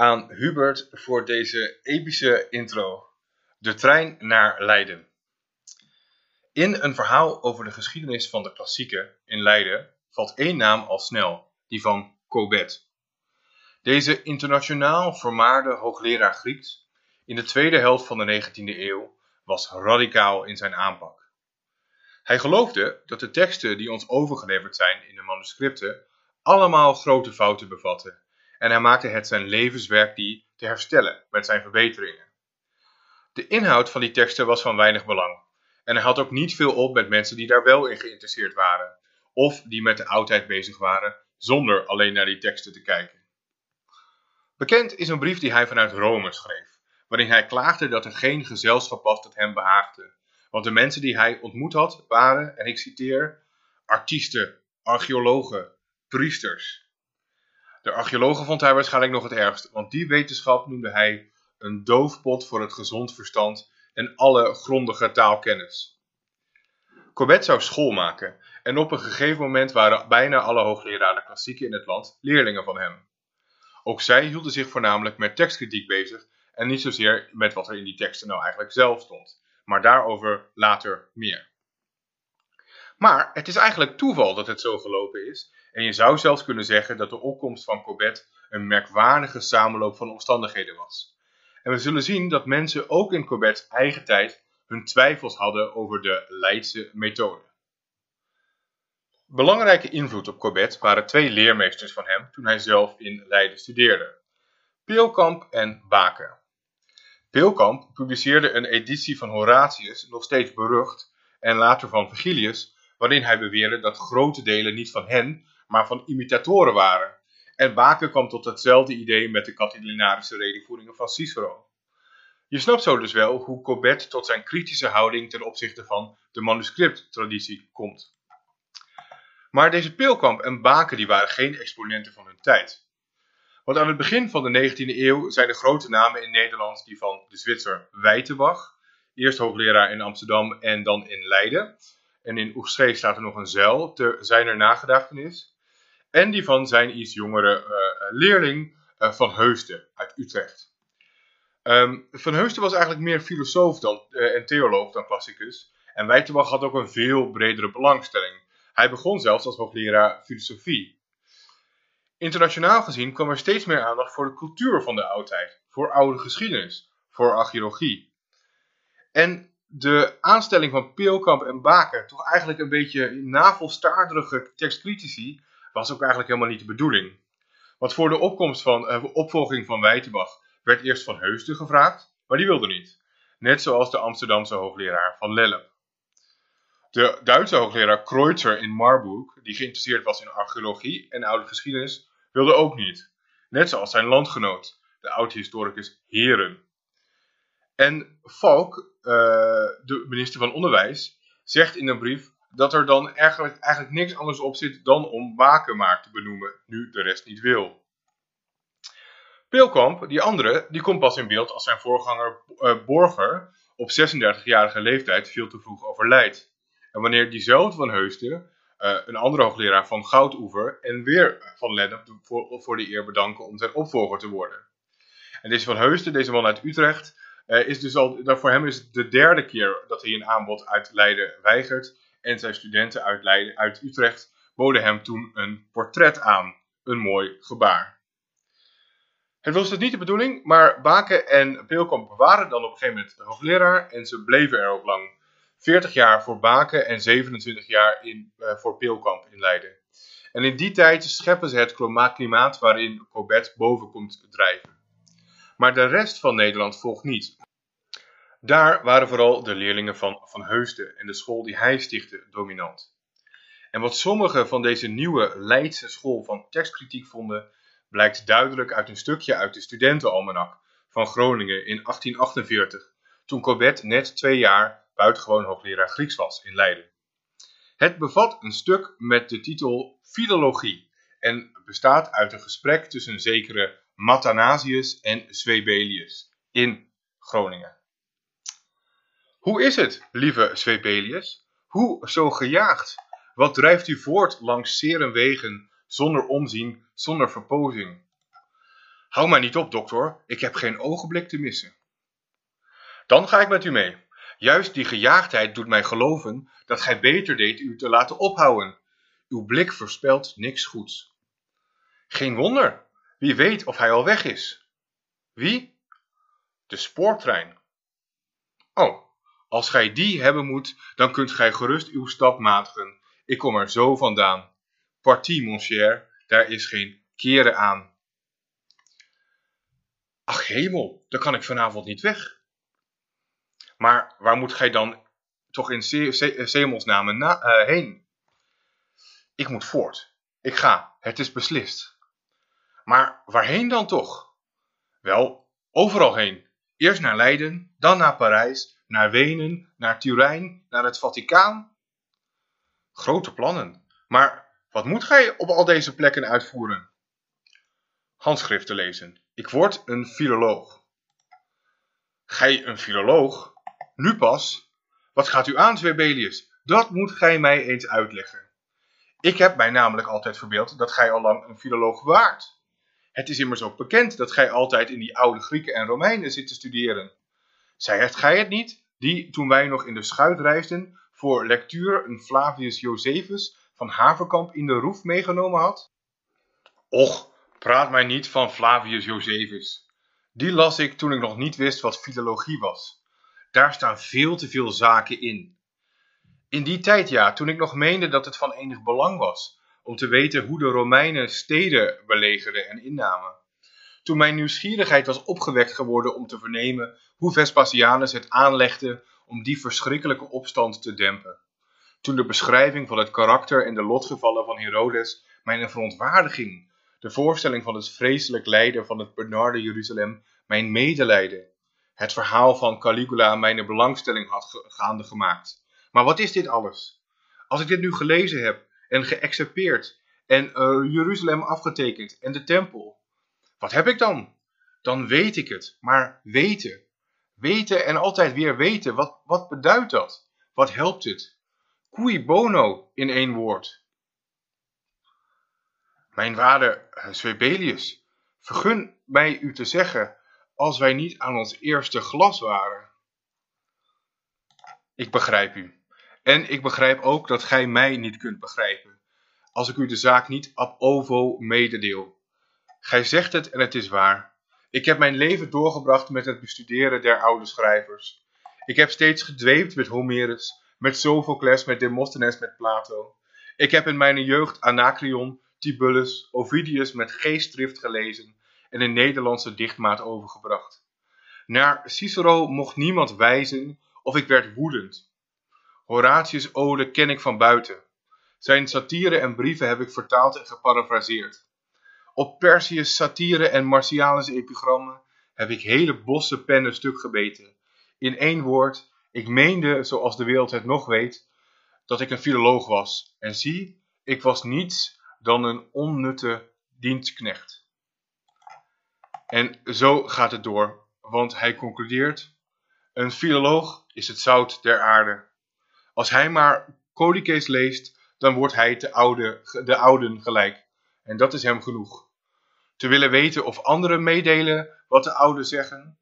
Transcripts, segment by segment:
Aan Hubert voor deze epische intro. De trein naar Leiden. In een verhaal over de geschiedenis van de klassieken in Leiden valt één naam al snel, die van Cobbett. Deze internationaal vermaarde hoogleraar Grieks in de tweede helft van de 19e eeuw was radicaal in zijn aanpak. Hij geloofde dat de teksten die ons overgeleverd zijn in de manuscripten allemaal grote fouten bevatten en hij maakte het zijn levenswerk die te herstellen met zijn verbeteringen. De inhoud van die teksten was van weinig belang en hij had ook niet veel op met mensen die daar wel in geïnteresseerd waren of die met de oudheid bezig waren zonder alleen naar die teksten te kijken. Bekend is een brief die hij vanuit Rome schreef, waarin hij klaagde dat er geen gezelschap was dat hem behaagde. Want de mensen die hij ontmoet had waren, en ik citeer, artiesten, archeologen, priesters. De archeologen vond hij waarschijnlijk nog het ergst, want die wetenschap noemde hij een doofpot voor het gezond verstand en alle grondige taalkennis. Corbett zou school maken en op een gegeven moment waren bijna alle hoogleraren klassieken in het land leerlingen van hem. Ook zij hielden zich voornamelijk met tekstkritiek bezig en niet zozeer met wat er in die teksten nou eigenlijk zelf stond. Maar daarover later meer. Maar het is eigenlijk toeval dat het zo gelopen is. En je zou zelfs kunnen zeggen dat de opkomst van Cobbett een merkwaardige samenloop van omstandigheden was. En we zullen zien dat mensen ook in Cobbetts eigen tijd hun twijfels hadden over de Leidse methode. Belangrijke invloed op Cobbett waren twee leermeesters van hem toen hij zelf in Leiden studeerde. Peelkamp en Baken. Peelkamp publiceerde een editie van Horatius, nog steeds berucht, en later van Virgilius, waarin hij beweerde dat grote delen niet van hen, maar van imitatoren waren. En Baken kwam tot hetzelfde idee met de Catilinarische redenvoeringen van Cicero. Je snapt zo dus wel hoe Cobbett tot zijn kritische houding ten opzichte van de manuscripttraditie komt. Maar deze Peelkamp en Baken die waren geen exponenten van hun tijd. Want aan het begin van de 19e eeuw zijn de grote namen in Nederland die van de Zwitser Wijtenbach, eerst hoogleraar in Amsterdam en dan in Leiden. En in Oegstreek staat er nog een zeil te zijner nagedachtenis. En die van zijn iets jongere uh, leerling uh, Van Heusden uit Utrecht. Um, van Heusden was eigenlijk meer filosoof dan, en theoloog dan klassicus. En Wijtenbach had ook een veel bredere belangstelling. Hij begon zelfs als hoogleraar filosofie. Internationaal gezien kwam er steeds meer aandacht voor de cultuur van de oudheid, voor oude geschiedenis, voor archeologie. En de aanstelling van Peelkamp en Baker, toch eigenlijk een beetje navelstaarderige tekstcritici, was ook eigenlijk helemaal niet de bedoeling. Want voor de opkomst van, uh, opvolging van Wijtenbach werd eerst Van Heusden gevraagd, maar die wilde niet. Net zoals de Amsterdamse hoogleraar Van Lellep. De Duitse hoogleraar Kreutzer in Marburg, die geïnteresseerd was in archeologie en oude geschiedenis, wilde ook niet. Net zoals zijn landgenoot, de oud-historicus Heren. En Valk, uh, de minister van Onderwijs, zegt in een brief dat er dan eigenlijk, eigenlijk niks anders op zit dan om Waken maar te benoemen, nu de rest niet wil. Peelkamp, die andere, die komt pas in beeld als zijn voorganger uh, Borger op 36-jarige leeftijd veel te vroeg overlijdt. En wanneer diezelfde van Heusden uh, een andere hoogleraar van Goudoever en weer van Lennep voor, voor de eer bedanken om zijn opvolger te worden. En deze van Heusden, deze man uit Utrecht, uh, is dus al, voor hem is het de derde keer dat hij een aanbod uit Leiden weigert. En zijn studenten uit, Leiden, uit Utrecht boden hem toen een portret aan. Een mooi gebaar. Het was dus niet de bedoeling, maar Baken en Peelkamp waren dan op een gegeven moment de hoogleraar en ze bleven er ook lang. 40 jaar voor Baken en 27 jaar in, uh, voor Peelkamp in Leiden. En in die tijd scheppen ze het klimaat waarin Cobbett boven komt drijven. Maar de rest van Nederland volgt niet. Daar waren vooral de leerlingen van Van Heusden en de school die hij stichtte dominant. En wat sommigen van deze nieuwe Leidse school van tekstkritiek vonden, blijkt duidelijk uit een stukje uit de studentenalmanak van Groningen in 1848, toen Cobbett net twee jaar buitengewoon hoogleraar Grieks was in Leiden. Het bevat een stuk met de titel Philologie en bestaat uit een gesprek tussen zekere Mathanasius en Swebelius in Groningen. Hoe is het, lieve Swebelius? Hoe zo gejaagd? Wat drijft u voort langs zere wegen, zonder omzien, zonder verpozing? Hou mij niet op, dokter, ik heb geen ogenblik te missen. Dan ga ik met u mee. Juist die gejaagdheid doet mij geloven dat gij beter deed u te laten ophouden. Uw blik voorspelt niks goeds. Geen wonder, wie weet of hij al weg is. Wie? De spoortrein. Oh, als gij die hebben moet, dan kunt gij gerust uw stap matigen. Ik kom er zo vandaan. Partie, mon cher, daar is geen keren aan. Ach hemel, dan kan ik vanavond niet weg. Maar waar moet gij dan toch in Zemelsnamen na, uh, heen? Ik moet voort. Ik ga, het is beslist. Maar waarheen dan toch? Wel, overal heen. Eerst naar Leiden, dan naar Parijs, naar Wenen, naar Turijn, naar het Vaticaan. Grote plannen. Maar wat moet gij op al deze plekken uitvoeren? Handschriften lezen. Ik word een filoloog. Gij een filoloog? Nu pas? Wat gaat u aan, Zwebelius? Dat moet gij mij eens uitleggen. Ik heb mij namelijk altijd verbeeld dat gij al lang een filoloog waart. Het is immers ook bekend dat gij altijd in die oude Grieken en Romeinen zit te studeren. Zij gij het niet, die toen wij nog in de schuit reisden, voor lectuur een Flavius Josephus van Haverkamp in de Roef meegenomen had? Och, praat mij niet van Flavius Josephus. Die las ik toen ik nog niet wist wat filologie was. Daar staan veel te veel zaken in. In die tijd ja, toen ik nog meende dat het van enig belang was om te weten hoe de Romeinen steden belegerden en innamen. Toen mijn nieuwsgierigheid was opgewekt geworden om te vernemen hoe Vespasianus het aanlegde om die verschrikkelijke opstand te dempen. Toen de beschrijving van het karakter en de lotgevallen van Herodes mijn verontwaardiging, de voorstelling van het vreselijk lijden van het benarde Jeruzalem mijn medelijden, het verhaal van Caligula mijn belangstelling had gaande gemaakt. Maar wat is dit alles? Als ik dit nu gelezen heb en geëxepeerd en uh, Jeruzalem afgetekend en de tempel, wat heb ik dan? Dan weet ik het. Maar weten, weten en altijd weer weten, wat, wat beduidt dat? Wat helpt het? Cui bono in één woord. Mijn waarde Zwebelius, vergun mij u te zeggen, als wij niet aan ons eerste glas waren. Ik begrijp u. En ik begrijp ook dat gij mij niet kunt begrijpen, als ik u de zaak niet ab ovo mededeel. Gij zegt het en het is waar. Ik heb mijn leven doorgebracht met het bestuderen der oude schrijvers. Ik heb steeds gedweept met Homerus, met Sophocles, met Demosthenes, met Plato. Ik heb in mijn jeugd Anacreon, Tibullus, Ovidius met geestdrift gelezen en in Nederlandse dichtmaat overgebracht. Naar Cicero mocht niemand wijzen of ik werd woedend. Horatius' ode ken ik van buiten. Zijn satire en brieven heb ik vertaald en geparafraseerd. Op Persius satire en Martialis epigrammen heb ik hele bossen pennen stuk gebeten. In één woord, ik meende, zoals de wereld het nog weet, dat ik een filoloog was. En zie, ik was niets dan een onnutte dienstknecht. En zo gaat het door, want hij concludeert, een filoloog is het zout der aarde. Als hij maar Codices leest, dan wordt hij te oude, de ouden gelijk. En dat is hem genoeg. Te willen weten of anderen meedelen wat de ouden zeggen.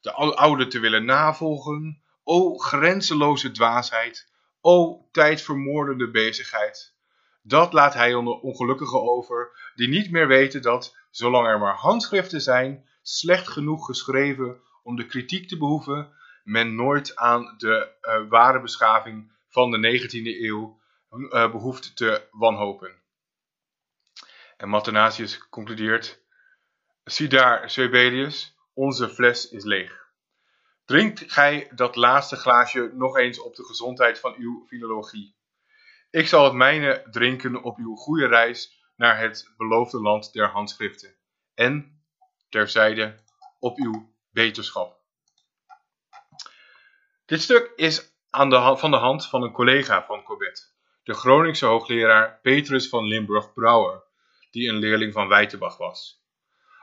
De ouden te willen navolgen. O grenzeloze dwaasheid. O tijdvermoordende bezigheid. Dat laat hij onder ongelukkigen over, die niet meer weten dat, zolang er maar handschriften zijn, slecht genoeg geschreven om de kritiek te behoeven, men nooit aan de uh, ware beschaving van de 19e eeuw uh, behoeft te wanhopen. En Mathenasius concludeert, zie daar, Zwebelius, onze fles is leeg. Drink gij dat laatste glaasje nog eens op de gezondheid van uw filologie. Ik zal het mijne drinken op uw goede reis naar het beloofde land der handschriften. En, terzijde, op uw beterschap. Dit stuk is van de hand van een collega van Corbett, de Groningse hoogleraar Petrus van Limburg-Brouwer, die een leerling van Weitenbach was.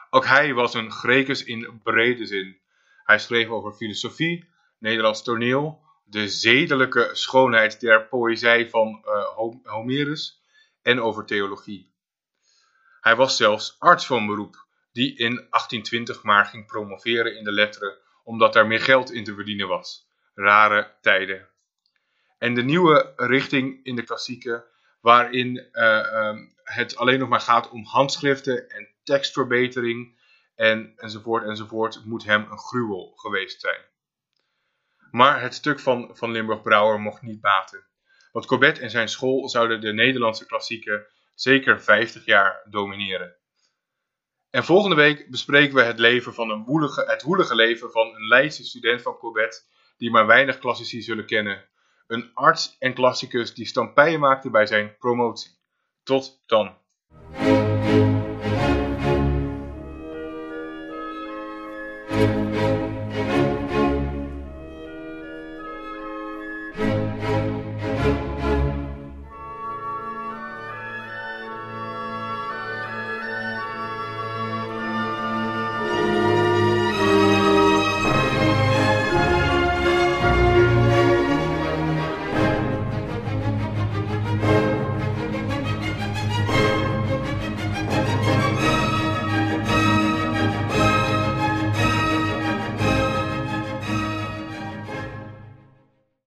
Ook hij was een Grecus in brede zin. Hij schreef over filosofie, Nederlands toneel, de zedelijke schoonheid der poëzij van uh, Homerus en over theologie. Hij was zelfs arts van beroep, die in 1820 maar ging promoveren in de letteren omdat daar meer geld in te verdienen was. Rare tijden. En de nieuwe richting in de klassieken, waarin uh, um, het alleen nog maar gaat om handschriften en tekstverbetering en, enzovoort enzovoort, moet hem een gruwel geweest zijn. Maar het stuk van, van Limburg-Brouwer mocht niet baten. Want Corbett en zijn school zouden de Nederlandse klassieken zeker 50 jaar domineren. En volgende week bespreken we het, leven van een woelige, het woelige leven van een Leidse student van Corbett, die maar weinig klassici zullen kennen. Een arts en klassicus die stampijen maakte bij zijn promotie. Tot dan.